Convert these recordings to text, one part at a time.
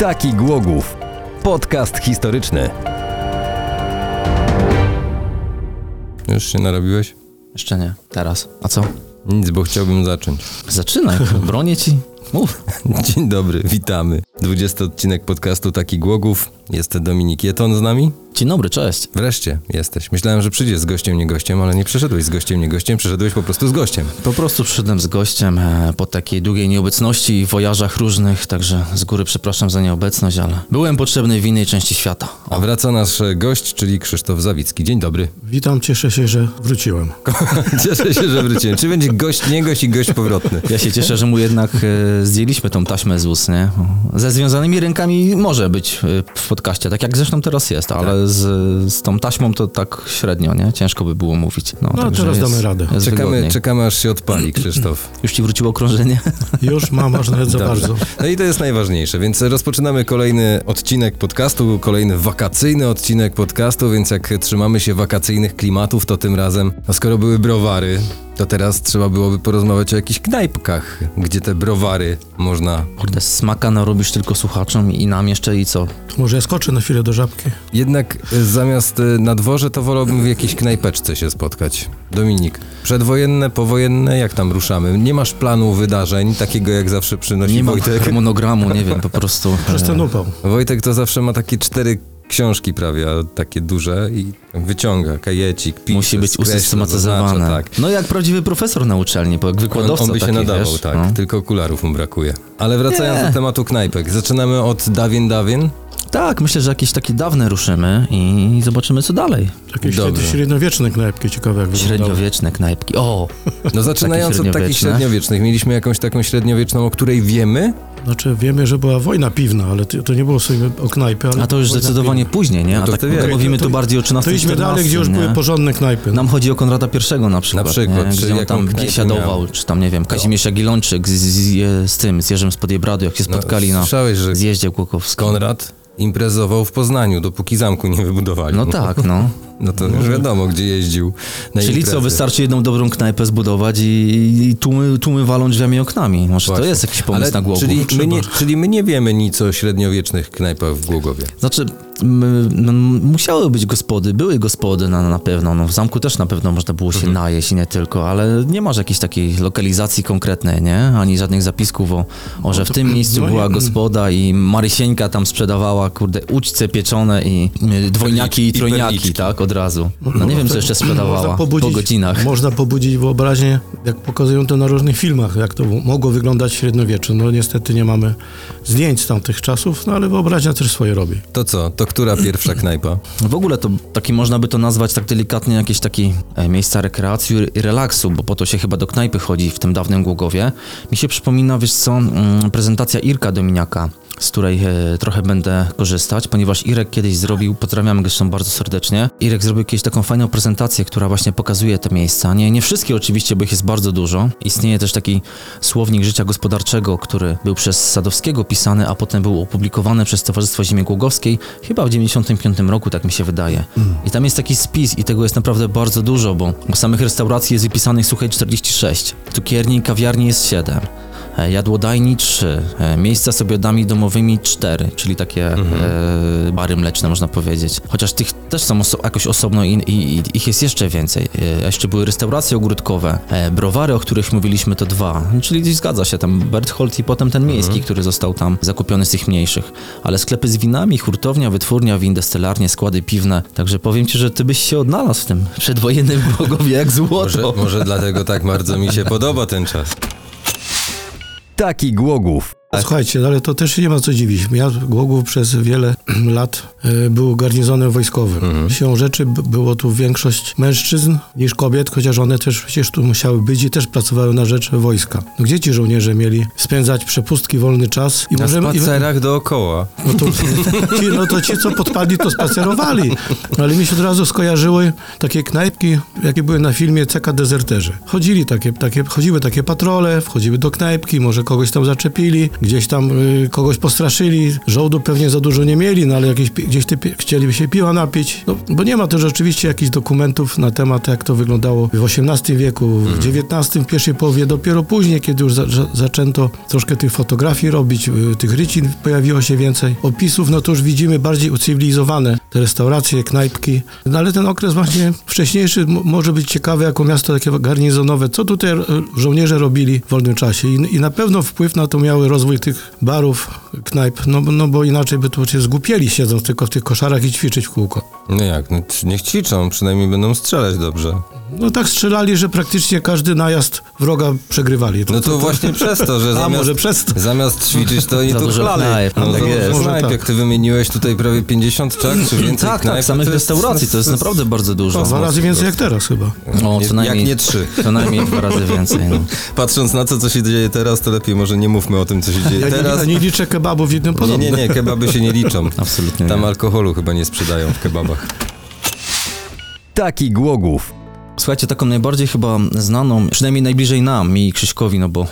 Taki Głogów. Podcast historyczny. Już się narobiłeś? Jeszcze nie. Teraz. A co? Nic, bo chciałbym zacząć. Zaczynaj. Bronię ci. Mów. Dzień dobry, witamy. 20 odcinek podcastu Taki Głogów. Jest Dominik Jeton z nami. Dzień dobry, cześć. Wreszcie jesteś. Myślałem, że przyjdziesz z gościem, nie gościem, ale nie przyszedłeś z gościem, nie gościem, przyszedłeś po prostu z gościem. Po prostu przyszedłem z gościem e, po takiej długiej nieobecności i wojażach różnych, także z góry przepraszam za nieobecność, ale byłem potrzebny w innej części świata. A wraca nasz gość, czyli Krzysztof Zawicki. Dzień dobry. Witam, cieszę się, że wróciłem. Cieszę się, że wróciłem. Czy będzie gość, nie gość i gość powrotny? Ja się cieszę, że mu jednak e, zdjęliśmy tą taśmę z ust, nie? Ze związanymi rękami może być e, w podcaście, tak jak zresztą teraz jest, ale z, z tą taśmą to tak średnio, nie? Ciężko by było mówić. No, także teraz jest- damy radę. jest Czekamy, wygodniej. czekamy aż się odpali, Krzysztof. Już ci wróciło krążenie? Już mam aż nawet za Dobrze. bardzo. No i to jest najważniejsze, więc rozpoczynamy kolejny odcinek podcastu, kolejny wakacyjny odcinek podcastu, więc jak trzymamy się wakacyjnych klimatów, to tym razem, no skoro były browary, to teraz trzeba byłoby porozmawiać o jakichś knajpkach, gdzie te browary można... Kurde, smaka narobisz tylko słuchaczom i nam jeszcze i co? To może ja skoczę na chwilę do żabki. Jednak y, zamiast y, na dworze, to wolałbym w jakiejś knajpeczce się spotkać. Dominik, przedwojenne, powojenne, jak tam ruszamy? Nie masz planu wydarzeń, takiego jak zawsze przynosi Nie mam Wojtek? harmonogramu, nie wiem, po prostu. Przez ten upał. Wojtek to zawsze ma takie cztery książki prawie, ale takie duże i wyciąga kajecik, pisze, Musi być skreśla, usystematyzowane. zaznacza, tak. No jak prawdziwy profesor na uczelni, bo jak On, wykładowca on by się taki, nadawał, wiesz, tak, no. tylko okularów mu brakuje. Ale wracając Nie. do tematu knajpek, zaczynamy od dawien dawien. Tak, myślę, że jakieś takie dawne ruszymy i zobaczymy co dalej. Takie Dobrze. średnio, średniowieczne knajpki ciekawe jak. Średniowieczne knajpki. O! No zaczynając od takich średniowiecznych, mieliśmy jakąś taką średniowieczną, o której wiemy, Znaczy wiemy, że była wojna piwna, ale to, nie było sobie o knajpy, ale A to już zdecydowanie później, nie? No A to tak jak- mówimy to- tu bardziej o piwna. 13 To idźmy dalej, gdzie już nie? były porządne knajpy. Nam chodzi o Konrada I na przykład, Na przykład, nie? czy gdzie on jaką tam biesiadował, miał. czy tam, nie wiem, Kazimierz Jagiellończyk z, z, z tym, z Jerzym Spodjebradu, jak się no, spotkali na słyszałeś, że zjeździe Głukowskim. Konrad imprezował w Poznaniu, dopóki zamku nie wybudowali. No tak, no. No to już wiadomo, gdzie jeździł na Czyli imprezy. co, wystarczy jedną dobrą knajpę zbudować i, i tłumy, tłumy walą drzwiami i oknami. Może to Właśnie. jest jakiś pomysł Ale na głowę. Czyli my, nie, czyli my nie wiemy nic o średniowiecznych knajpach w Głogowie. Znaczy, no, musiały być gospody, były gospody na, na pewno. No, w zamku też na pewno można było Mhm. się najeść i nie tylko, ale nie masz jakiejś takiej lokalizacji konkretnej, nie? Ani żadnych zapisków o, o że w tym miejscu no była gospoda i Marysieńka tam sprzedawała, kurde, ućce pieczone i y, dwojniaki i, I trojniaki, tak, od razu. No nie wiem, co jeszcze sprzedawała po godzinach. Można pobudzić wyobraźnię, jak pokazują to na różnych filmach, jak to mogło wyglądać w średniowiecze. No niestety nie mamy zdjęć z tamtych czasów, no ale wyobraźnia też swoje robi. To co? To która pierwsza knajpa? W ogóle to taki można by to nazwać tak delikatnie jakieś takie e, miejsca rekreacji i relaksu, bo po to się chyba do knajpy chodzi w tym dawnym Głogowie. Mi się przypomina, wiesz co, mm, prezentacja Irka Dominiaka, z której e, trochę będę korzystać, ponieważ Irek kiedyś zrobił, pozdrawiamy go bardzo serdecznie, Irek zrobił kiedyś taką fajną prezentację, która właśnie pokazuje te miejsca. Nie, nie wszystkie oczywiście, bo ich jest bardzo dużo. Istnieje też taki słownik życia gospodarczego, który był przez Sadowskiego pisany, a potem był opublikowany przez Towarzystwo Ziemi Głogowskiej, chyba w 95 roku, tak mi się wydaje. I tam jest taki spis i tego jest naprawdę bardzo dużo, bo, bo samych restauracji jest wypisanych, słuchaj, 46. Cukierni i kawiarni jest 7. E, Jadłodajni 3, e, miejsca z obiadami domowymi 4, czyli takie e, bary mleczne można powiedzieć. Chociaż tych też są oso- jakoś osobno i, i, ich jest jeszcze więcej. E, jeszcze były restauracje ogródkowe, e, browary, o których mówiliśmy to dwa, czyli zgadza się tam Berthold i potem ten miejski, który został tam zakupiony z tych mniejszych. Ale sklepy z winami, hurtownia, wytwórnia win, destylarnie, składy piwne, także powiem Ci, że Ty byś się odnalazł w tym przedwojennym Głogowie jak złoto. Może, może dlatego tak bardzo mi się podoba ten czas. Taki Głogów. Słuchajcie, ale to też nie ma co dziwić. Ja Głogów przez wiele lat e, był garnizonem wojskowym. Mhm. Siłą rzeczy było tu większość mężczyzn niż kobiet, chociaż one też przecież tu musiały być i też pracowały na rzecz wojska. No, gdzie ci żołnierze mieli spędzać przepustki, wolny czas? I Na możemy- i- spacerach dookoła. no to, ci, no to ci, co podpadli, to spacerowali. No ale mi się od razu skojarzyły takie knajpki, jakie były na filmie CK Dezerterzy. Chodzili takie, takie, chodziły takie patrole, wchodziły do knajpki, może kogoś tam zaczepili, gdzieś tam y, kogoś postraszyli, żołdu pewnie za dużo nie mieli no ale jakieś, gdzieś pi- chcieliby się piła napić, no, bo nie ma też oczywiście jakichś dokumentów na temat, jak to wyglądało w XVIII wieku, w XIX, w pierwszej połowie, dopiero później, kiedy już za, za, zaczęto troszkę tych fotografii robić, y, tych rycin pojawiło się więcej, opisów, no to już widzimy bardziej ucywilizowane te restauracje, knajpki, no ale ten okres właśnie wcześniejszy może być ciekawy jako miasto takie garnizonowe, co tutaj żołnierze robili w wolnym czasie? I, i na pewno wpływ na to miały rozwój tych barów, knajp, no, bo- no bo inaczej by tu się zgłupieli siedząc tylko w tych koszarach i ćwiczyć w kółko. No jak, no, niech ćwiczą, przynajmniej będą strzelać dobrze. No tak strzelali, że praktycznie każdy najazd wroga przegrywali. No to właśnie przez to, że zamiast, może przez to. zamiast ćwiczyć, to oni Za tu dużo chlali. knajp, No, tak za jest. Może knajp, tak. jak ty wymieniłeś tutaj prawie 50, tak? Czy więcej Tak, knajp, tak, to samych to jest- restauracji to jest naprawdę bardzo dużo. Dwa razy więcej jak teraz chyba. O, Nie- co najmniej, jak nie trzy. Co najmniej dwa razy więcej. No. Patrząc na to, co się dzieje teraz, to lepiej może nie mówmy o tym, co się dzieje Ja teraz. nie, nie liczę kebabów jednym Nie, podobnym. nie, nie, kebaby się nie liczą. Absolutnie Tam nie. alkoholu chyba nie sprzedają w kebabach. Taki Głogów. Słuchajcie, taką najbardziej chyba znaną, przynajmniej najbliżej nam, mi i Krzyśkowi, no bo e,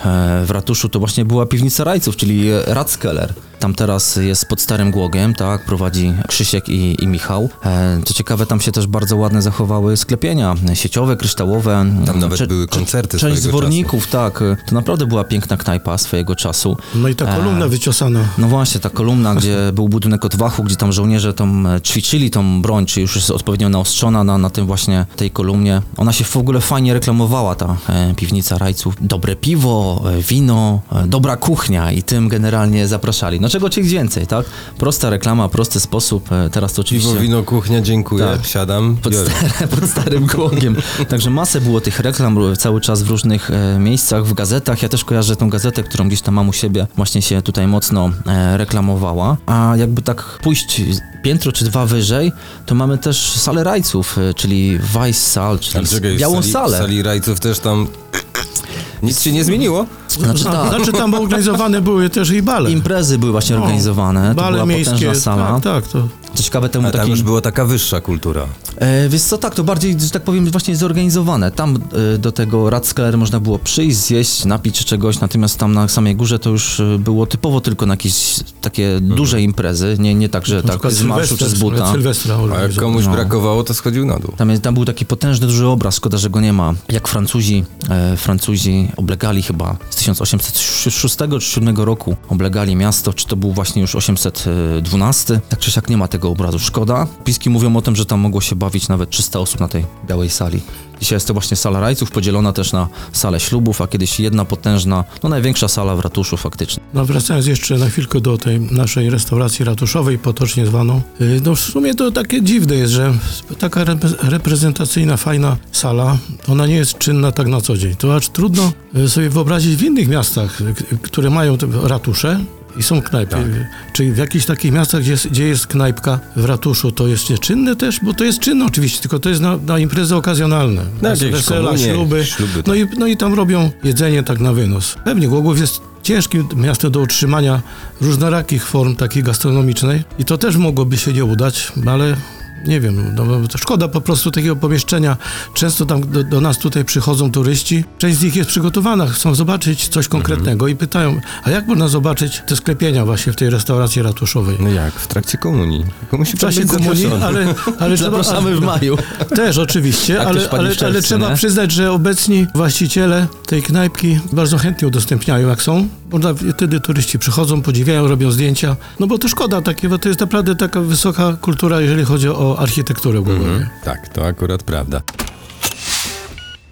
w ratuszu to właśnie była piwnica Rajców, czyli e, Ratskeller. Tam teraz jest pod Starym Głogiem, tak, prowadzi Krzysiek i, i Michał. E, co ciekawe, tam się też bardzo ładne zachowały sklepienia sieciowe, kryształowe. Tam nawet Cze- były koncerty Część zworników, tak. e, To naprawdę była piękna knajpa swojego czasu. No i ta kolumna E, wyciosana. No właśnie, ta kolumna, gdzie był budynek odwachu, gdzie tam żołnierze tam ćwiczyli tą broń, czy już jest odpowiednio naostrzona na, na tym właśnie tej kolumnie. Ona się w ogóle fajnie reklamowała, ta e, piwnica rajców. Dobre piwo, e, wino, e, dobra kuchnia i tym generalnie zapraszali. No czego chcieć więcej, tak? Prosta reklama, prosty sposób. Teraz to oczywiście... Piwo, wino, kuchnia, dziękuję. Tak. Siadam, Pod, stare, pod starym głogiem. Także masę było tych reklam cały czas w różnych miejscach, w gazetach. Ja też kojarzę tą gazetę, którą gdzieś tam mam u siebie, właśnie się tutaj mocno reklamowała. A jakby tak pójść piętro czy dwa wyżej, to mamy też salę rajców, czyli Weiss Sal, czyli czekaj, białą sali, salę. W sali rajców też tam nic się nie zmieniło? Znaczy, tak. Znaczy tam organizowane były też i bale. Imprezy były właśnie No, organizowane, to Bale była miejskie. potężna sala. Tak, tak, to Co ciekawe, temu A tam taki... już była taka wyższa kultura. E, wiesz co, tak, to bardziej, że tak powiem, właśnie zorganizowane. Tam e, do tego Ratskeller można było przyjść, zjeść, napić czegoś, natomiast tam na samej górze to już e, było typowo tylko na jakieś takie duże imprezy, nie, nie tak, że tak z marszu czy z buta. Sylwestra A jak komuś No. brakowało, to schodził na dół. Tam, jest, tam był taki potężny, duży obraz, szkoda, że go nie ma. Jak Francuzi, e, Francuzi oblegali chyba z 1806 czy 7 roku, oblegali miasto, czy to był właśnie już 812, tak czy siak nie ma tego obrazu, szkoda. Piski mówią o tym, że tam mogło się bawić nawet 300 osób na tej białej sali. Dzisiaj jest to właśnie sala rajców, podzielona też na salę ślubów, a kiedyś jedna potężna, no największa sala w ratuszu faktycznie. No wracając jeszcze na chwilkę do tej naszej restauracji ratuszowej, potocznie zwaną, y, no w sumie to takie dziwne jest, że taka repre- reprezentacyjna, fajna sala, ona nie jest czynna tak na co dzień. To aż trudno y, sobie wyobrazić w innych miastach, y, które mają ratusze, i są knajpy. Tak. Czyli w jakichś takich miastach, gdzie jest, gdzie jest knajpka w ratuszu, to jest czynne też, bo to jest czynne oczywiście, tylko to jest na, na imprezy okazjonalne. Na jakieś Wesela, komunie, śluby. śluby, No tak. i, no i tam robią jedzenie tak na wynos. Pewnie Głogów jest ciężkim miastem do utrzymania różnorakich form takiej gastronomicznej i to też mogłoby się nie udać, ale nie wiem, no, to szkoda po prostu takiego pomieszczenia. Często tam do, do nas tutaj przychodzą turyści, część z nich jest przygotowana, chcą zobaczyć coś konkretnego i pytają, a jak można zobaczyć te sklepienia właśnie w tej restauracji ratuszowej? No jak? W trakcie komunii. Musi W czasie komunii, ale, ale trzeba- Zapraszamy w maju. też oczywiście, Jak ale, ale, ale trzeba przyznać, że obecni właściciele tej knajpki bardzo chętnie udostępniają, jak są. Można, wtedy turyści przychodzą, podziwiają, robią zdjęcia. No bo to szkoda takie, bo to jest naprawdę taka wysoka kultura, jeżeli chodzi o architekturę Głogowie. Tak, to akurat prawda.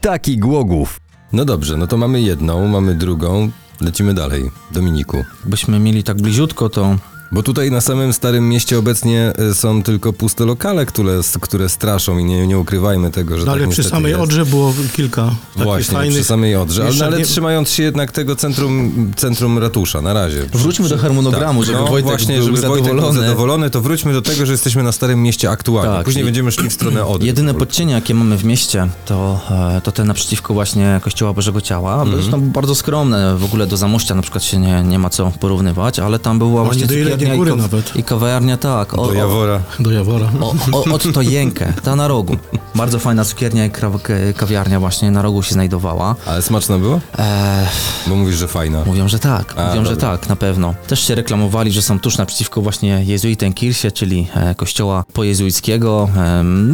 Taki Głogów. No dobrze, no to mamy jedną, mamy drugą. Lecimy dalej. Dominiku. Byśmy mieli tak bliziutko, to Bo tutaj na samym Starym Mieście obecnie y, są tylko puste lokale, które, które straszą i nie, nie ukrywajmy tego, że No tak ale przy samej jest. Odrze było kilka takich Właśnie, fajnych... przy samej Odrze, ale, ale nie- trzymając się jednak tego centrum, centrum ratusza, na razie. wróćmy do harmonogramu, żeby no, Wojtek właśnie, był żeby Wojtek był zadowolony. zadowolony, to wróćmy do tego, że jesteśmy na Starym Mieście aktualnie. Tak, Później i- będziemy szli w stronę Odry. Jedyne podcienie, jakie mamy w mieście, to, e, to te naprzeciwko właśnie Kościoła Bożego Ciała. Mhm. Zresztą bardzo skromne, w ogóle do Zamościa na przykład się nie, nie ma co porównywać, ale tam była właśnie do. Cukiernia i, góry kaw- nawet. i kawiarnia, tak. O, Do Jawora. Do Jawora. O, o, od Tojenkę, ta na rogu. Bardzo fajna cukiernia i kawiarnia właśnie na rogu się znajdowała. Ale smaczna była? Eee, Bo mówisz, że fajna. mówią, że tak, A, mówią, że dobra. tak, na pewno. Też się reklamowali, że są tuż naprzeciwko właśnie Jezuitenkirche, czyli e, kościoła pojezuickiego.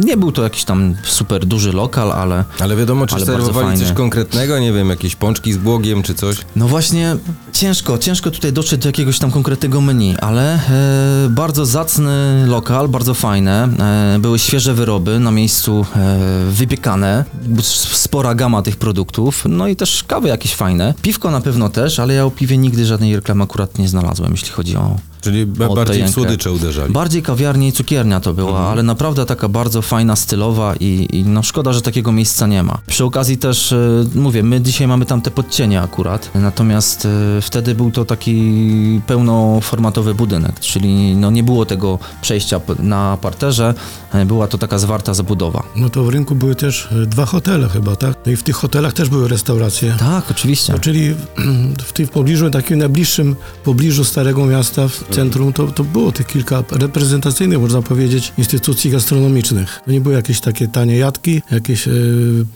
Nie był to jakiś tam super duży lokal, ale Ale wiadomo, czy Ale serwowali coś konkretnego, nie wiem, jakieś pączki z błogiem czy coś. No właśnie, ciężko, ciężko tutaj dotrzeć do jakiegoś tam konkretnego menu, ale e, bardzo zacny lokal, bardzo fajne. E, były świeże wyroby na miejscu e, wypiekane, spora gama tych produktów, no i też kawy jakieś fajne. Piwko na pewno też, ale ja o piwie nigdy żadnej reklamy akurat nie znalazłem, jeśli chodzi o... Czyli bardziej w słodycze uderzali. Bardziej kawiarnia i cukiernia to była, Mhm. ale naprawdę taka bardzo fajna, stylowa i, i no szkoda, że takiego miejsca nie ma. Przy okazji też, e, mówię, my dzisiaj mamy tam te podcienie akurat, natomiast e, wtedy był to taki pełnoformatowy budynek, czyli no nie było tego przejścia na parterze, e, była to taka zwarta zabudowa. No to w rynku były też dwa hotele chyba, tak? No i w tych hotelach też były restauracje. Tak, oczywiście. No, czyli w tym pobliżu, takim najbliższym pobliżu Starego Miasta, w centrum, to, to było tych kilka reprezentacyjnych, można powiedzieć, instytucji gastronomicznych. To nie były jakieś takie tanie jadki, jakieś e,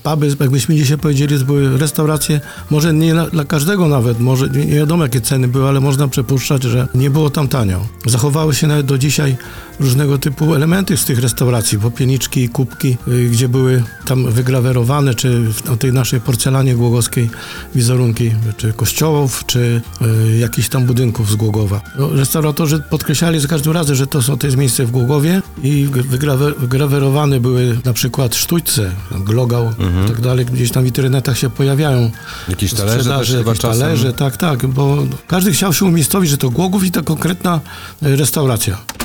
puby, jakbyśmy dzisiaj powiedzieli, były restauracje, może nie dla, dla każdego nawet, może nie wiadomo jakie ceny były, ale można przypuszczać, że nie było tam tanio. Zachowały się nawet do dzisiaj różnego typu elementy z tych restauracji, popielniczki, kubki, y, gdzie były tam wygrawerowane, czy w na tej naszej porcelanie głogowskiej wizerunki, czy kościołów, czy y, jakichś tam budynków z Głogowa. No, restauratorzy podkreślali za każdym razem, że to, są, to jest miejsce w Głogowie i wygrawe, wygrawerowane były na przykład sztućce, glogał i tak dalej, gdzieś tam w internetach się pojawiają Jakieś talerze też jakieś czasem. talerze, tak, tak, bo każdy chciał się umiejscowić, że to Głogów i ta konkretna y, restauracja.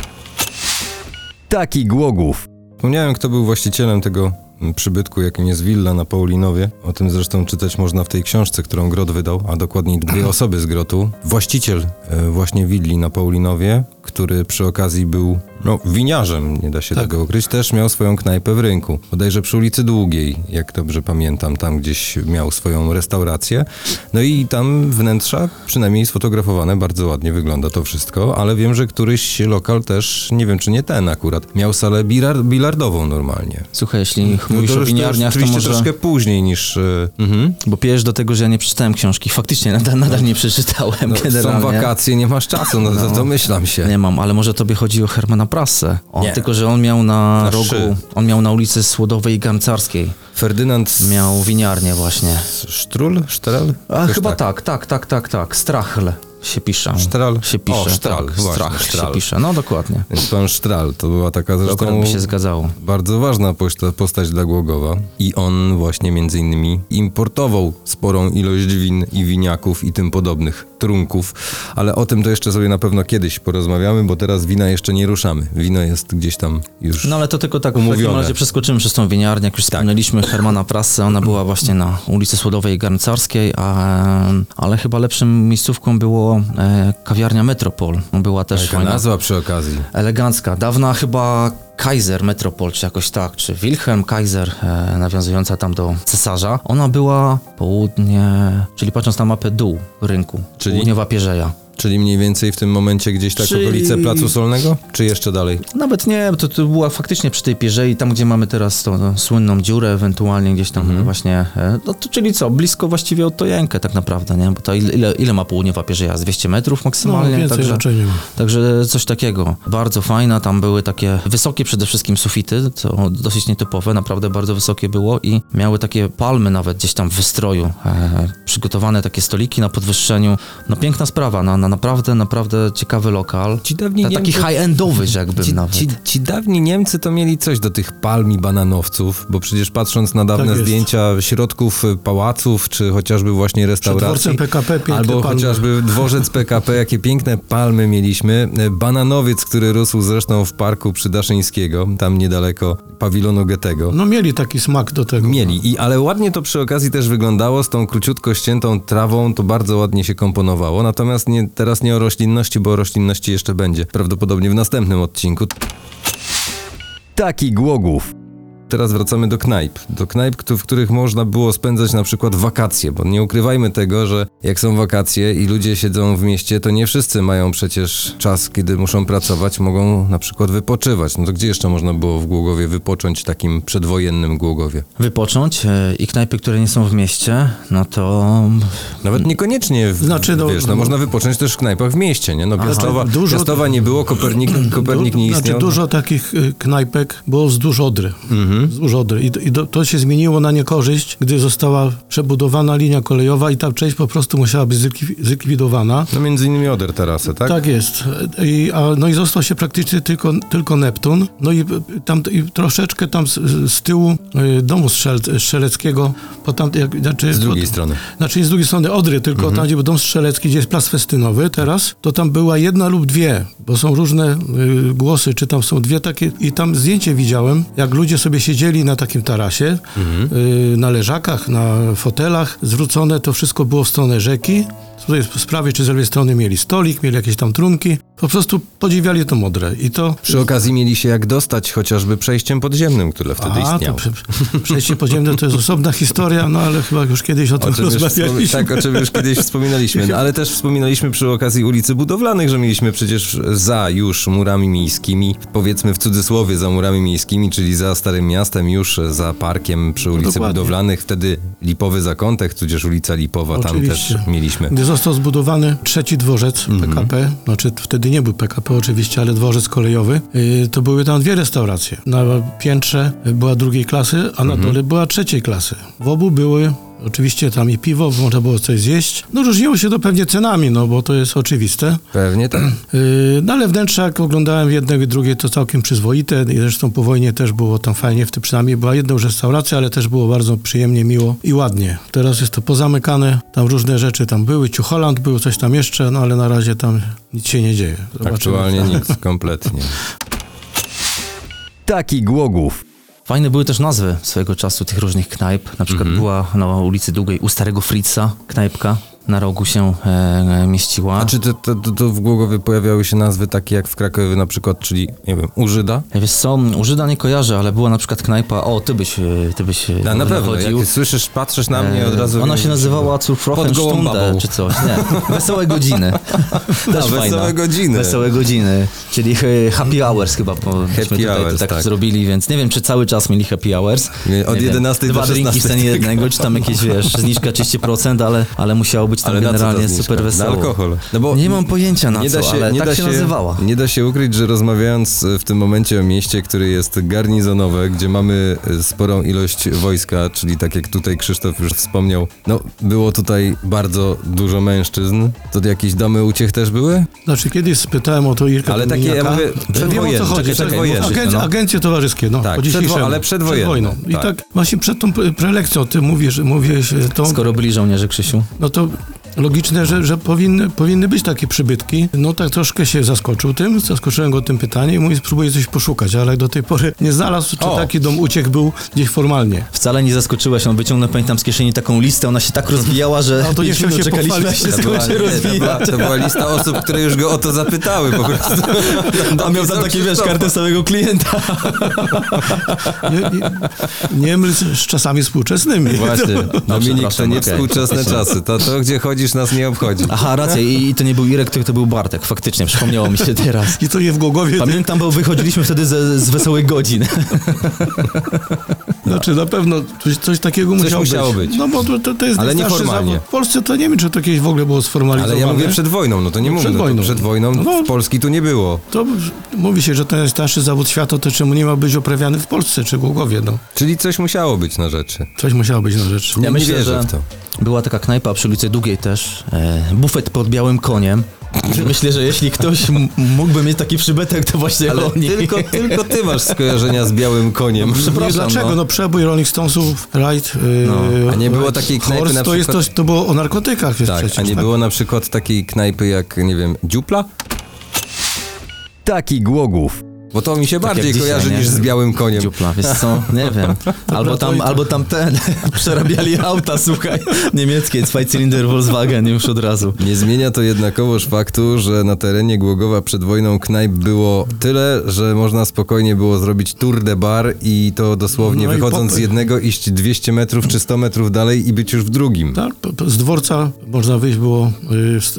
Taki Głogów. Wspomniałem, kto był właścicielem tego mm, przybytku, jakim jest willa na Paulinowie. O tym zresztą czytać można w tej książce, którą Grot wydał, a dokładniej dwie osoby z Grotu. Właściciel e, właśnie willi na Paulinowie, który przy okazji był no, winiarzem, nie da się Tak. tego ukryć, też miał swoją knajpę w rynku. Bodajże przy ulicy Długiej, jak dobrze pamiętam, tam gdzieś miał swoją restaurację. No i tam wnętrza, przynajmniej sfotografowane, bardzo ładnie wygląda to wszystko, ale wiem, że któryś lokal też, nie wiem czy nie ten akurat, miał salę bilar- bilardową normalnie. Słuchaj, jeśli No mówisz to o to winiarniach, to, oczywiście może... troszkę później niż... e, mhm. Bo pijesz do tego, że ja nie przeczytałem książki. Faktycznie, nadal, nadal nie przeczytałem No, są generalnie. wakacje, nie masz czasu, no, to domyślam się. Nie mam, ale może tobie chodzi o Hermana Prassę. O, Nie. Tylko, że on miał na, Na rogu, szy. on miał na ulicy Słodowej i Garncarskiej. Ferdynand Miał winiarnię właśnie. Sztrul? Sztrel? A chyba tak. tak, tak, tak, tak. Strachl się pisze. Sztral? Się pisze, O, Sztral, tak. właśnie, Strach Sztral. się pisze, no dokładnie. Więc pan Sztral to była taka zresztą by się zgadzało. bardzo ważna posta- postać dla Głogowa i on właśnie między innymi importował sporą ilość win i winiaków i tym podobnych trunków, ale o tym to jeszcze sobie na pewno kiedyś porozmawiamy, bo teraz wina jeszcze nie ruszamy. Wino jest gdzieś tam już... No ale to tylko tak w takim Umówione. razie przeskoczymy przez tą winiarnię. Jak już wspomnieliśmy Hermana Prassę, ona była właśnie na ulicy Słodowej i Garncarskiej, a, ale chyba lepszym miejscówką było e, kawiarnia Metropol. Była też Jaka fajna. nazwa przy okazji. Elegancka. Dawna chyba Kaiser Metropol, czy jakoś tak, czy Wilhelm Kaiser, e, nawiązująca tam do cesarza. Ona była południe, czyli patrząc na mapę dół rynku, Czyli? południowa Pierzeja. Czyli mniej więcej w tym momencie gdzieś tak Czyli- okolice Placu Solnego? Czy jeszcze dalej? Nawet nie, to, to była faktycznie przy tej Pierzei, tam gdzie mamy teraz tą, tą słynną dziurę, ewentualnie gdzieś tam Mhm. właśnie, e, no to czyli co, blisko właściwie od Tojenkę tak naprawdę, nie? Bo to ile, ile, ile ma południowa Pierzeja? Z 200 metrów No, maksymalnie? więcej także, raczej nie ma. Także coś takiego. Bardzo fajna, tam były takie wysokie przede wszystkim sufity, co dosyć nietypowe, naprawdę bardzo wysokie było i miały takie palmy nawet gdzieś tam w wystroju. E, przygotowane takie stoliki na podwyższeniu. No piękna sprawa, na, na naprawdę, naprawdę ciekawy lokal. Ci dawni Ta, taki Niemcy- high-endowy, że jakbym Ci, nawet. ci, ci dawni Niemcy to mieli coś do tych palm i bananowców, bo przecież patrząc na dawne Tak zdjęcia środków y, pałaców, czy chociażby właśnie restauracji, PKP albo palmy. chociażby dworzec PKP, jakie piękne palmy mieliśmy. Y, Bananowiec, który rósł zresztą w parku przy Daszyńskiego, tam niedaleko pawilonu Goethego. No mieli taki smak do tego. Mieli, I, ale ładnie to przy okazji też wyglądało, z tą króciutko ściętą trawą, to bardzo ładnie się komponowało. Natomiast nie, teraz nie o roślinności, bo o roślinności jeszcze będzie prawdopodobnie w następnym odcinku. Taki Głogów. Teraz wracamy do knajp. Do knajp, w których można było spędzać na przykład wakacje, bo nie ukrywajmy tego, że jak są wakacje i ludzie siedzą w mieście, to nie wszyscy mają przecież czas, kiedy muszą pracować, mogą na przykład wypoczywać. No to gdzie jeszcze można było w Głogowie wypocząć takim przedwojennym Głogowie? Wypocząć e, i knajpy, które nie są w mieście, no to Nawet niekoniecznie, w, Znaczy, no- wiesz, no, można wypocząć też w knajpach w mieście, nie? No Piastowa, Dużo- Piastowa nie było, Kopernik, Kopernik nie istniał. Znaczy dużo takich y, knajpek było wzdłuż Odry. Wzdłuż Odry. I, i do, to się zmieniło na niekorzyść, gdy została przebudowana linia kolejowa i ta część po prostu musiała być zlikwi- zlikwidowana. No między innymi Oder Tarasę, tak? Tak jest. I, a, no i został się praktycznie tylko, tylko Neptun. No i tam i troszeczkę tam z, z tyłu y, domu strzel, strzeleckiego, po tam, jak, znaczy, Z drugiej po, strony. Znaczy z drugiej strony Odry, tylko tam, gdzie był dom strzelecki, gdzie jest plac festynowy teraz, to tam była jedna lub dwie, bo są różne y, głosy, czy tam są dwie takie i tam zdjęcie widziałem, jak ludzie sobie siedzieli na takim tarasie, y, na leżakach, na fotelach, zwrócone to wszystko było w stronę rzeki, tutaj z prawej czy z lewej strony mieli stolik, mieli jakieś tam trunki, po prostu podziwiali to Modrę i to... Przy okazji mieli się jak dostać chociażby przejściem podziemnym, które wtedy istniało. prze, przejście podziemne to jest osobna historia, no ale chyba już kiedyś o tym O rozmawialiśmy. tak, o czym już kiedyś wspominaliśmy, no, ale też wspominaliśmy przy okazji ulicy budowlanych, że mieliśmy przecież za już murami miejskimi, powiedzmy w cudzysłowie za murami miejskimi, czyli za Starym Miastem, już za parkiem przy ulicy dokładnie. budowlanych, wtedy Lipowy Zakątek, tudzież ulica Lipowa, tam Oczywiście. też mieliśmy. Gdy został zbudowany trzeci dworzec Mhm. PKP, znaczy wtedy nie był PKP oczywiście, ale dworzec kolejowy, yy, to były tam dwie restauracje. Na piętrze była drugiej klasy, a Mhm. na dole była trzeciej klasy. W obu były oczywiście tam i piwo, można było coś zjeść. No różniło się to pewnie cenami, no bo to jest oczywiste. Pewnie tak. Yy, No ale wnętrza, jak oglądałem jednego i drugie, to całkiem przyzwoite. I zresztą po wojnie też było tam fajnie, w tym przynajmniej była jedna już restauracja, ale też było bardzo przyjemnie, miło i ładnie. Teraz jest to pozamykane, tam różne rzeczy tam były, Ciucholand był, coś tam jeszcze, no ale na razie tam nic się nie dzieje. Zobaczymy. Aktualnie nic, kompletnie. Taki Głogów. Fajne były też nazwy swojego czasu tych różnych knajp. Na przykład była na ulicy Długiej u Starego Fritza knajpka. Na rogu się e, mieściła. A czy to, to, to, w Głogowie pojawiały się nazwy takie jak w Krakowie na przykład, czyli, nie wiem, u Żyda? Wiesz co, u Żyda nie kojarzę, ale była na przykład knajpa, o ty byś, e, ty byś e, No, na pewno, chodził. jak słyszysz, patrzysz na mnie od razu... Ona wiem, się nazywała Zurfrochen Pod gołą Stunde, babą. czy coś, nie. Wesołe godziny. Też A, fajna. Wesołe godziny. Wesołe godziny, czyli e, happy hours chyba, myśmy tutaj hours, tak, tak. zrobili, więc nie wiem, czy cały czas mieli happy hours. Nie, od Nie wiem, 11 do Dwa drinki w 16 cenie jednego, czy tam jakieś, wiesz, zniżka 30%, ale, ale musiało być tam Ale generalnie super wesoło. Na alkohol. No bo Nie mam pojęcia na nie co, da się, ale nie tak da się, nazywała. Nie da się ukryć, że rozmawiając w tym momencie o mieście, które jest garnizonowe, gdzie mamy sporą ilość wojska, czyli tak jak tutaj Krzysztof już wspomniał, no było tutaj bardzo dużo mężczyzn. To jakieś domy uciech też były? Znaczy kiedyś spytałem o to Irka Ale takie, ja mówię, Wiem, o przedwojenne, co chodzi. czekaj, przedwojenne. Agencje, No. agencje towarzyskie, no, Tak, po ale przedwojenne, wojną. I tak. tak właśnie przed tą pre- prelekcją ty mówisz, mówisz e, tą, Skoro byli żołnierze, Krzysiu. no to up. Logiczne, że, że powinny, powinny być takie przybytki. No tak troszkę się zaskoczył tym, zaskoczyłem go tym pytaniem i mówi, spróbuję coś poszukać, ale do tej pory nie znalazł, czy O. taki dom uciek był gdzieś formalnie. Wcale nie zaskoczyłaś, on wyciągnął, pamiętam, z kieszeni taką listę, ona się tak rozwijała, że No to nie chciał się czekaliśmy, aż się To skończy to, była, rozwijać. to była lista osób, które już go o to zapytały po prostu. A miał tam takie, wiesz, kartę samego klienta. Nie, nie, nie myl z, czasami współczesnymi. Właśnie. Dominik, to nie współczesne czasy. To, to, gdzie chodzisz, nas nie obchodzi. Aha, racja, i, i to nie był Irek, tylko to był Bartek, faktycznie, przypomniało mi się teraz. I to je w Głogowie. Pamiętam, bo wychodziliśmy wtedy ze, z wesołych godzin. Znaczy na pewno coś, coś takiego musiało, musiało być. No bo to, to, to jest Ale nieformalnie. zawód. W Polsce to nie wiem, czy to kiedyś w ogóle było sformalizowane. Ale ja mówię przed wojną, no to nie No, mówię. przed no wojną. Przed wojną No. w Polski tu nie było. To mówi się, że to jest najstarszy zawód świata, to czemu nie ma być uprawiany w Polsce czy w Głogowie, no. Czyli coś musiało być na rzeczy. Coś musiało być na rzecz. Nie, Ja myślę, nie wierzę że w to. była taka knajpa przy ulicy Długiej też, e, bufet pod białym koniem. Myślę, że jeśli ktoś mógłby mieć taki przybytek, to właśnie Ale oni. tylko, tylko ty masz skojarzenia z białym koniem. Przepraszam, Dlaczego? no. No przebój Rolling Stonesów, Right, No, a nie było takiej knajpy Horse, na to, jest, to, przykład- to było o narkotykach, jest Tak, przecież. a nie tak? było na przykład takiej knajpy jak, nie wiem, Dziupla? Taki Głogów. Bo to mi się Tak bardziej dzisiaj, kojarzy nie? niż z białym koniem. Dziupla, wiesz co, nie wiem. Albo tam, albo tam ten, przerabiali auta, słuchaj, niemieckie, Zweicylinder Volkswagen już od razu. Nie zmienia to jednakowoż faktu, że na terenie Głogowa przed wojną knajp było tyle, że można spokojnie było zrobić tour de bar i to dosłownie No wychodząc z jednego iść 200 metrów czy 100 metrów dalej i być już w drugim. Tak, z dworca można wyjść było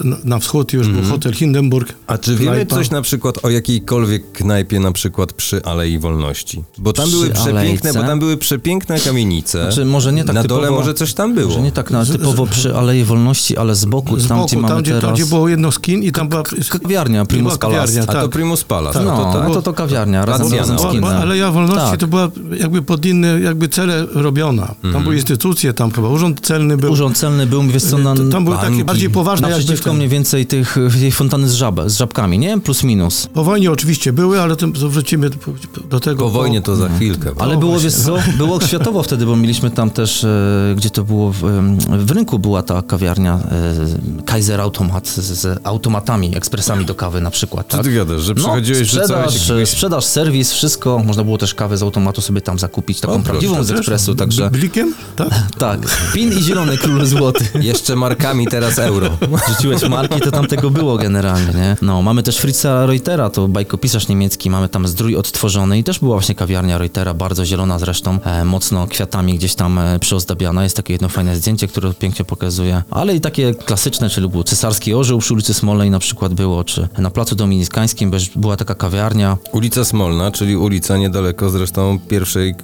y, na- wschód, już był hotel Hindenburg. Mhm. A czy wiemy knajpa. coś na przykład o jakiejkolwiek knajpie na przykład przy Alei Wolności? Bo tam Przy były przepiękne, Alejce? bo tam były przepiękne kamienice. Znaczy, może nie tak Na typowo, dole może coś tam było. Może nie tak na, typowo przy Alei Wolności, ale z boku, Z tam boku, gdzie mamy tam, gdzie, teraz... tam, gdzie było jedno z kin i tam była... Kawiarnia, Primus Palace. A to tak. Primus Palace. No, to, to, to, to, to kawiarnia, razem, Racjana. razem z kinem. Aleja Wolności Tak. to była jakby pod inne jakby cele robiona. Tam Mhm. były instytucje, tam chyba urząd celny był. Urząd celny był, wiesz co, na, To- tam były takie bardziej poważne jakby naprzeciwko mniej więcej tych, tej fontanny z, żab, z żabkami, nie? Plus minus. Po wojnie oczywiście były, ale to wrócimy do, do tego. po wojnie to za chwilkę. Ale O, było, wiesz co, było światowo wtedy, bo mieliśmy tam też, e, gdzie to było, w, w rynku była ta kawiarnia e, Kaiser Automat z, z automatami, ekspresami do kawy na przykład, Co tak? ty gadasz, że przychodziłeś, że sprzedaż, jakiegoś... sprzedaż, serwis, wszystko. Można było też kawę z automatu sobie tam zakupić, taką O, proszę, prawdziwą z Też? ekspresu, także Blikiem? Tak? tak. Pin i zielony król złoty. Jeszcze markami, teraz euro. Rzuciłeś marki, to tam tego było generalnie, nie? No, mamy też Fritza Reutera, to bajkopisarz niemiecki, mamy tam zdrój odtworzony i też była właśnie kawiarnia Reutera, bardzo zielona zresztą, e, mocno kwiatami gdzieś tam e, przyozdabiana. Jest takie jedno fajne zdjęcie, które pięknie pokazuje, ale i takie klasyczne, czyli był cesarski orzeł przy ulicy Smolnej na przykład było, czy na Placu Dominikańskim była taka kawiarnia, Ulica Smolna, czyli ulica niedaleko zresztą pierwszej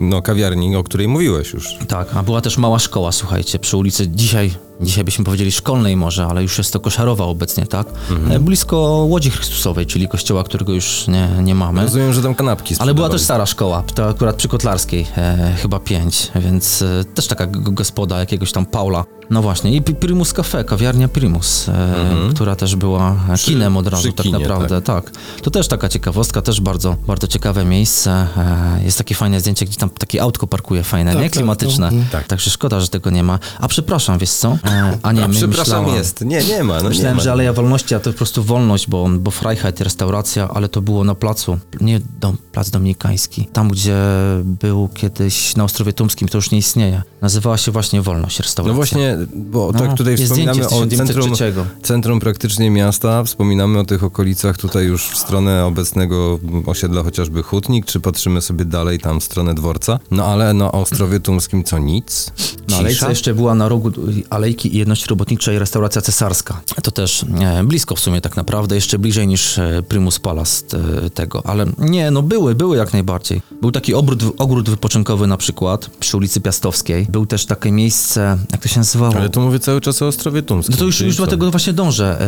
no, kawiarni, o której mówiłeś już. Tak, a była też mała szkoła, słuchajcie, przy ulicy dzisiaj, dzisiaj byśmy powiedzieli szkolnej może, ale już jest to koszarowa obecnie, tak? E, Blisko Łodzi Chrystusowej, czyli kościoła, którego już nie, nie mamy. Rozumiem, że tam kanapki Ale była też stara szkoła, to akurat przy Kotlarskiej, e, chyba pięć, więc e, też taka gospoda jakiegoś tam Paula. No właśnie, i Primus Cafe, kawiarnia Primus, e, która też była kinem od razu przy tak kinie, naprawdę, tak. To też taka ciekawostka, też bardzo, bardzo ciekawe miejsce. E, jest takie fajne zdjęcie, gdzie tam takie autko parkuje fajne, Tak, nie? tak, Klimatyczne. no, tak. Także szkoda, że tego nie ma. A przepraszam, wiesz co? E, a nie, A my przepraszam, myślałam- jest. Nie, nie ma. No, Myślałem, nie ma. że Aleja Wolności, a to po prostu wolność, bo, bo Freiheit, restauracja, ale to było na placu, nie dom, plac dominikański, tam gdzie był kiedyś na Ostrowie Tumskim, to już nie istnieje. Nazywała się właśnie Wolność Restauracja. No właśnie, bo No, tak tutaj wspominamy o centrum, 1903. centrum praktycznie miasta, wspominamy o tych okolicach tutaj już w stronę obecnego osiedla chociażby Hutnik, czy patrzymy sobie dalej tam w stronę dworca. No ale na Ostrowie Tumskim co nic? Na Alejce jeszcze była na rogu Alejki i Jedności Robotniczej restauracja cesarska. To też e, blisko w sumie tak naprawdę, jeszcze bliżej niż e, Primus Palace e, tego, ale nie, no były, były jak najbardziej. Był taki obrót, ogród wypoczynkowy na przykład przy ulicy Piastowskiej. Był też takie miejsce, jak to się Ale tu mówię cały czas o Ostrowie Tumskim. No to już, już co? do tego właśnie dążę,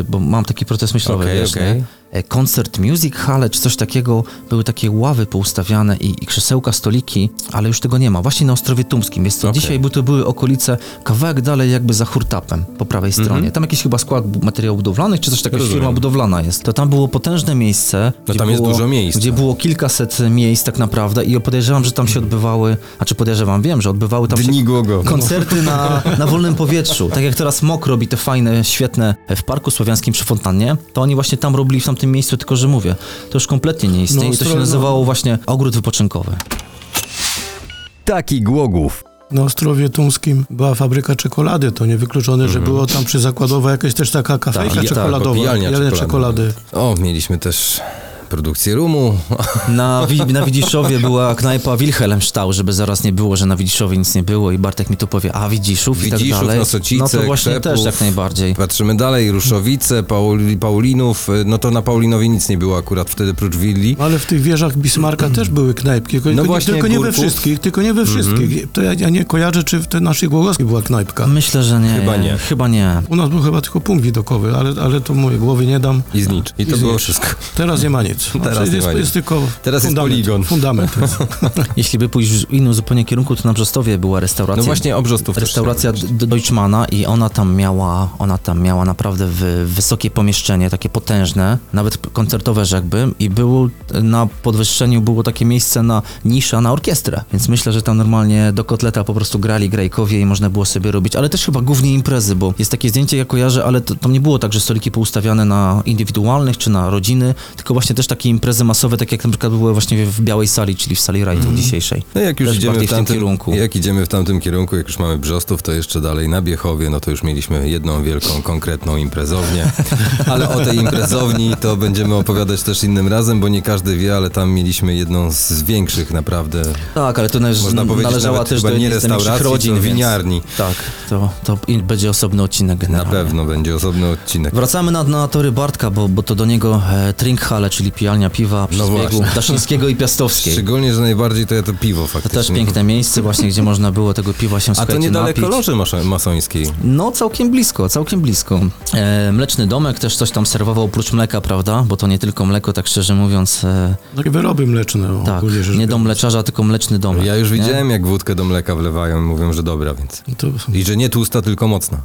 e, bo mam taki proces myślowy, Okej, wiesz, okej. E, Koncert Music Hall czy coś takiego, były takie ławy poustawiane i, i krzesełka, stoliki, ale już tego nie ma. Właśnie na Ostrowie Tumskim. Jest to Okej. dzisiaj, bo to były okolice kawałek dalej jakby za hurtapem, po prawej stronie. Tam jakiś chyba skład materiałów budowlanych, czy coś takiego, Mhm. Rozumiem. firma budowlana jest. To tam było potężne miejsce. No gdzie tam jest było, dużo miejsca. Gdzie było kilkaset miejsc tak naprawdę i podejrzewam, że tam się odbywały, a czy podejrzewam, wiem, że odbywały tam się Dni Głogowa. koncerty na, na wolnym powietrzu. Tak jak teraz MOK robi te fajne, świetne w Parku Słowiańskim przy Fontannie, to oni właśnie tam robili w tamtym miejscu, tylko że mówię, to już kompletnie nie istnieje No, i to się stro- nazywało właśnie ogród wypoczynkowy. Taki Głogów. Na Ostrowie Tumskim była fabryka czekolady. To niewykluczone, że było tam przyzakładowa jakaś też taka kafejka Tak, tak, czekoladowa. Jeleń czekolady. czekolady. O, mieliśmy też produkcję rumu. Na, na Widziszowie była knajpa Wilhelmstał, żeby zaraz nie było, że na Widziszowie nic nie było i Bartek mi tu powie, a Widziszów i tak Widziszów, dalej. Nosocice, no to właśnie Krzepów. też jak najbardziej. Patrzymy dalej, Ruszowice, Pauli, Paulinów. No to na Paulinowie nic nie było akurat wtedy prócz willi. Ale w tych wieżach Bismarka też były knajpki, tylko, nie, właśnie, tylko nie we wszystkich, tylko nie we wszystkich. To ja, ja nie kojarzę, czy w tej naszej Głogowskiej była knajpka. Myślę, że nie. Chyba nie. Chyba nie. U nas był chyba tylko punkt widokowy, ale, ale to moje głowy nie dam. I znicz. I to I było wszystko. Teraz nie ma nic. Teraz jest, jest tylko Teraz jest fundament, poligon. Fundament. Jeśli by pójść w innym zupełnie kierunku, to na Brzostowie była restauracja. No właśnie o Brzostów Restauracja Deutschmana i ona tam miała, ona tam miała naprawdę wy, wysokie pomieszczenie, takie potężne, nawet koncertowe rzekłbym i było na podwyższeniu było takie miejsce na nisza na orkiestrę, więc myślę, że tam normalnie do kotleta po prostu grali grajkowie i można było sobie robić, ale też chyba głównie imprezy, bo jest takie zdjęcie, ja kojarzę, ale to, tam nie było tak, że stoliki poustawiane na indywidualnych czy na rodziny, tylko właśnie też też takie imprezy masowe, tak jak na przykład były właśnie w Białej Sali, czyli w sali rajdu dzisiejszej. No jak już Też idziemy w w tym tamtym kierunku. Jak idziemy w tamtym kierunku, jak już mamy Brzostów, to jeszcze dalej na Biechowie, no to już mieliśmy jedną wielką, konkretną imprezownię. Ale o tej imprezowni to będziemy opowiadać też innym razem, bo nie każdy wie, ale tam mieliśmy jedną z większych naprawdę, Tak, ale to należ, można powiedzieć należała też do nie restauracji, rodzin, więc- winiarni. Tak, to, to będzie osobny odcinek Na generalnie. pewno będzie osobny odcinek. Wracamy na, na tory Bartka, bo, bo to do niego e, Trinkhalle, czyli pijalnia piwa przy No zbiegu właśnie. Daszyńskiego i Piastowskiej. Szczególnie, że najbardziej to ja to piwo To faktycznie. też piękne miejsce właśnie, gdzie można było tego piwa się A to niedaleko napić. loży masońskiej. No, całkiem blisko, całkiem blisko. E, mleczny domek też coś tam serwował oprócz mleka, prawda? Bo to nie tylko mleko, tak szczerze mówiąc. E, No i wyroby mleczne. tak, nie dom biorąc. mleczarza, tylko mleczny domek. Ja już nie? widziałem, jak wódkę do mleka wlewają i mówią, że dobra, więc... To, I że nie tłusta, tylko mocna.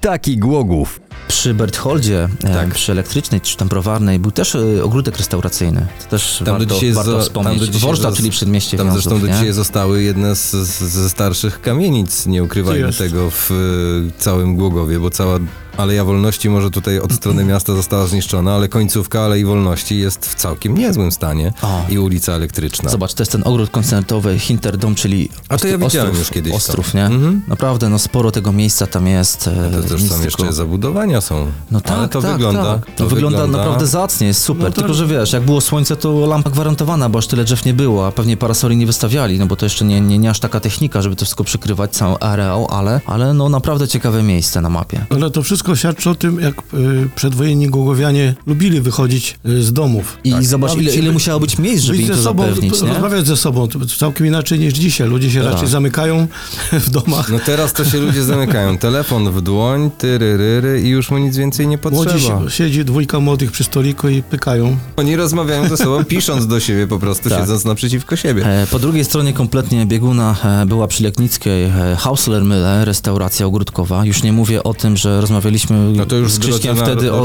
Taki Głogów. Przy Bertholdzie, Tak. przy elektrycznej czy tam browarnej, był też e, ogródek restauracyjny. To też Tam do warto, dzisiaj warto tam wspomnieć. zos- czyli przedmieście Tam Wiązów, zresztą do nie? dzisiaj zostały jedne z, z, ze starszych kamienic, nie ukrywajmy tego, w y, całym Głogowie, bo cała Aleja Wolności może tutaj od strony miasta została zniszczona, ale końcówka Alei Wolności jest w całkiem niezłym stanie O. i ulica Elektryczna. Zobacz, to jest ten ogród koncertowy Hinterdom, czyli A to ja widziałem Ostrów, już kiedyś to. Ostrów, nie? Mhm. Naprawdę, no sporo tego miejsca tam jest. e, To też nic są tylko- jeszcze zabudowania są. No tak, ale to tak, wygląda. tak. To, wygląda, naprawdę zacnie, jest super. No to- Tylko, że wiesz, jak było słońce, to lampa gwarantowana, bo aż tyle drzew nie było, a pewnie parasoli nie wystawiali, no bo to jeszcze nie, nie, nie aż taka technika, żeby to wszystko przykrywać, cały areał, ale, ale no naprawdę ciekawe miejsce na mapie. ale to wszystko świadczy o tym, jak y, przedwojenni głogowianie lubili wychodzić y, z domów. I zobacz, Bawić ile, ile musiało być miejsc, żeby Być im to ze sobą, zapewnić, nie? rozmawiać ze sobą, to całkiem inaczej niż dzisiaj. Ludzie się Tak. raczej zamykają w domach. No teraz to się ludzie zamykają. Telefon w dłoń, tyryryry i już mu nic więcej nie potrzeba. Młodzi się, siedzi dwójka młodych przy stoliku i pykają. Oni rozmawiają ze sobą, pisząc do siebie po prostu, Tak. siedząc naprzeciwko siebie. E, Po drugiej stronie kompletnie bieguna e, była przy Legnickiej e, Hauslermühle, restauracja ogródkowa. Już nie mówię o tym, że rozmawialiśmy No to już z Krzyśkiem na wtedy o,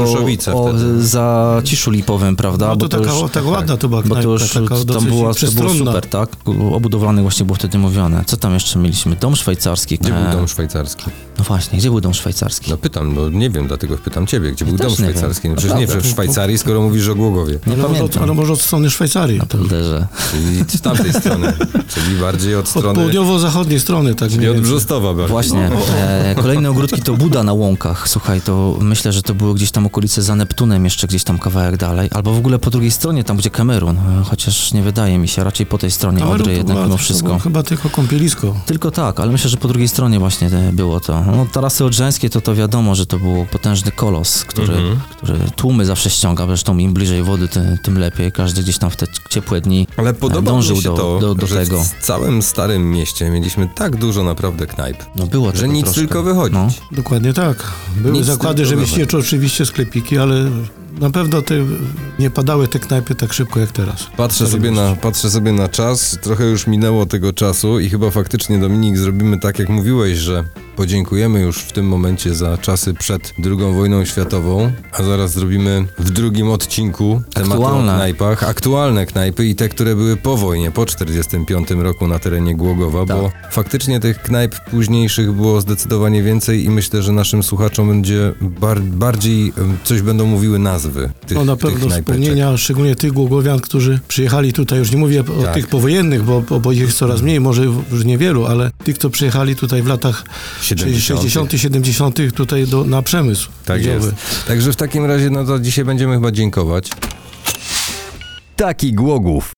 o wtedy. zaciszu lipowym, prawda? No to, Bo taka, już, tak ładna to była bo to już taka tam była, to było super, tak? Obudowlany właśnie było wtedy mówione. Co tam jeszcze mieliśmy? Dom szwajcarski. Gdzie E, był dom szwajcarski? No właśnie, gdzie był dom szwajcarski? No pytam, no nie wiem, dlatego pytam ciebie, gdzie był też dom nie szwajcarski? No przecież nie Naprawdę. w Szwajcarii, skoro mówisz o Głogowie. nie ale, może, pamiętam. ale może od strony Szwajcarii. Naprawdę, że... Czyli z tamtej strony, czyli bardziej od Od strony... południowo-zachodniej strony, tak Czyli od. Brzostowa bardziej. Właśnie. E, kolejne ogródki to Buda na łąkach. Słuchaj, to myślę, że to było gdzieś tam okolice za Neptunem, jeszcze gdzieś tam kawałek dalej. Albo w ogóle po drugiej stronie, tam gdzie Kamerun. E, Chociaż nie wydaje mi się, raczej po tej stronie Kamerun Odry jednak mimo wszystko. Chyba tylko kąpielisko. Tylko tak, ale myślę, że po drugiej stronie właśnie e, było to. No, tarasy odrzańskie to to wiadomo, że to był potężny kolos, który, Mhm. który tłumy zawsze ściąga. Zresztą im bliżej wody, tym, tym lepiej. Każdy gdzieś tam w te ciepłe dni Ale podoba dążył mi się do- to, do- do że tego. w całym starym mieście mieliśmy tak dużo naprawdę knajp, no było że nic troszkę. tylko wychodzić. No. Dokładnie tak. Były Nic zakłady rzemieślnicze, oczywiście sklepiki, ale na pewno te, nie padały te knajpy tak szybko jak teraz. Patrzę sobie, na, patrzę sobie na czas, trochę już minęło tego czasu i chyba faktycznie Dominik zrobimy tak jak mówiłeś, że podziękujemy już w tym momencie za czasy przed II wojną światową, a zaraz zrobimy w drugim odcinku tematu o knajpach, aktualne knajpy i te, które były po wojnie, po 45 roku na terenie Głogowa, bo faktycznie tych knajp późniejszych było zdecydowanie więcej i myślę, że naszym słuchaczom będzie bar- bardziej coś będą mówiły nazwy tych, No na pewno wspomnienia, szczególnie tych głogowian, którzy przyjechali tutaj, już nie mówię o Tak. tych powojennych, bo, bo, bo ich jest coraz mniej, może już niewielu, ale tych, co przyjechali tutaj w latach 70. 60., 70. tutaj do, na przemysł. Tak jest. Także w takim razie, no to dzisiaj będziemy chyba dziękować. Taki Głogów.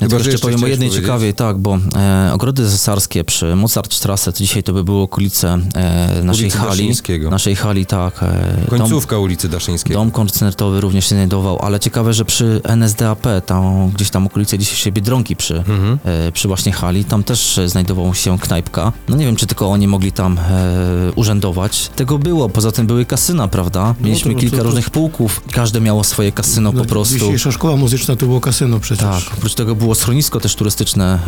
Ja Chyba, jeszcze powiem o jednej powiedzieć. ciekawej, tak, bo e, ogrody cesarskie przy Mozartstrasse, to dzisiaj to by były okolice e, naszej Ulicy hali. Daszyńskiego. Naszej hali, tak. E, dom, Końcówka ulicy Daszyńskiej. dom koncertowy również się znajdował, ale ciekawe, że przy NSDAP, tam gdzieś tam okolice dzisiejszej Biedronki przy, Mhm. e, przy właśnie hali, tam też e, znajdował się knajpka. No nie wiem, czy tylko oni mogli tam e, urzędować. Tego było, poza tym były kasyna, prawda? Mieliśmy to- kilka to- to- różnych pułków, każde miało swoje kasyno po No, prostu. Dzisiejsza szkoła muzyczna to było kasyno przecież. Tak, oprócz tego było było schronisko też turystyczne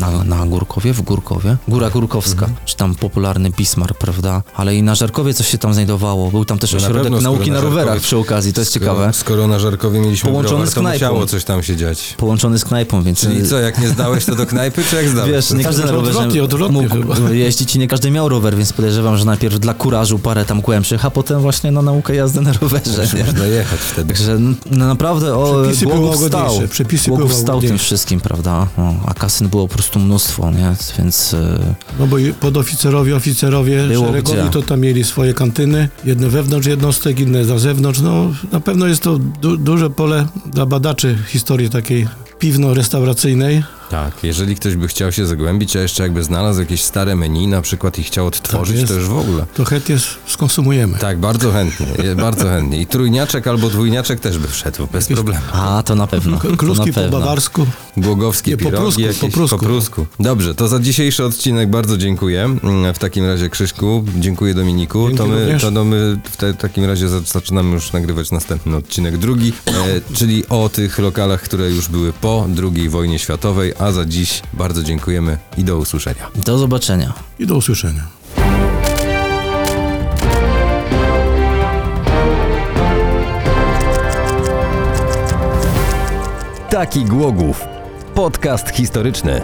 e, na, na Górkowie, w Górkowie. Góra Górkowska, Mhm. czy tam popularny Bismarck, prawda? Ale i na Żarkowie coś się tam znajdowało. Był tam też No na ośrodek skoro nauki na na rowerach Żarkowie- przy okazji, to jest skoro, ciekawe. Skoro na Żarkowie mieliśmy Połączony browar, z to knajpą. musiało coś tam się dziać. Połączony z knajpą, więc... Czyli co, jak nie zdałeś to do knajpy, czy jak zdałeś? Wiesz, nie każdy na rowerze Odwrotnie, odwrotnie mógł chyba. jeździć i nie każdy miał rower, więc podejrzewam, że najpierw dla kurażu parę tam głębszych, a potem właśnie na naukę jazdy na rowerze. Nie? Można jechać wtedy. Także no, naprawdę o, Przepisy były Głogów stał. łagodniejsze, przepisy były stał tym łagodniejsze. Wszystkim, prawda? No, a kasyn było po prostu mnóstwo, nie? Więc e, No bo podoficerowie, oficerowie szeregowi gdzie. to tam mieli swoje kantyny, jedne wewnątrz jednostek, inne na zewnątrz. No na pewno jest to du- duże pole dla badaczy historii takiej piwno-restauracyjnej. Tak, jeżeli ktoś by chciał się zagłębić, a jeszcze jakby znalazł jakieś stare menu na przykład i chciał odtworzyć, jest. to już w ogóle. To chętnie skonsumujemy. Tak, bardzo chętnie, bardzo chętnie. I trójniaczek albo dwójniaczek też by wszedł, bez problemu. a to na pewno. Kluski na po bawarsku. Głogowskie Nie, po pirogi prusku, jakieś, po prusku. po prusku. Dobrze, to za dzisiejszy odcinek bardzo dziękuję. Mm, W takim razie Krzyśku, dziękuję Dominiku. Dzięki to my, to no my w te, takim razie za- zaczynamy już nagrywać następny odcinek, drugi, e, czyli o tych lokalach, które już były po II wojnie światowej, a za dziś bardzo dziękujemy i do usłyszenia. Do zobaczenia. I do usłyszenia. Taki Głogów. Podcast historyczny.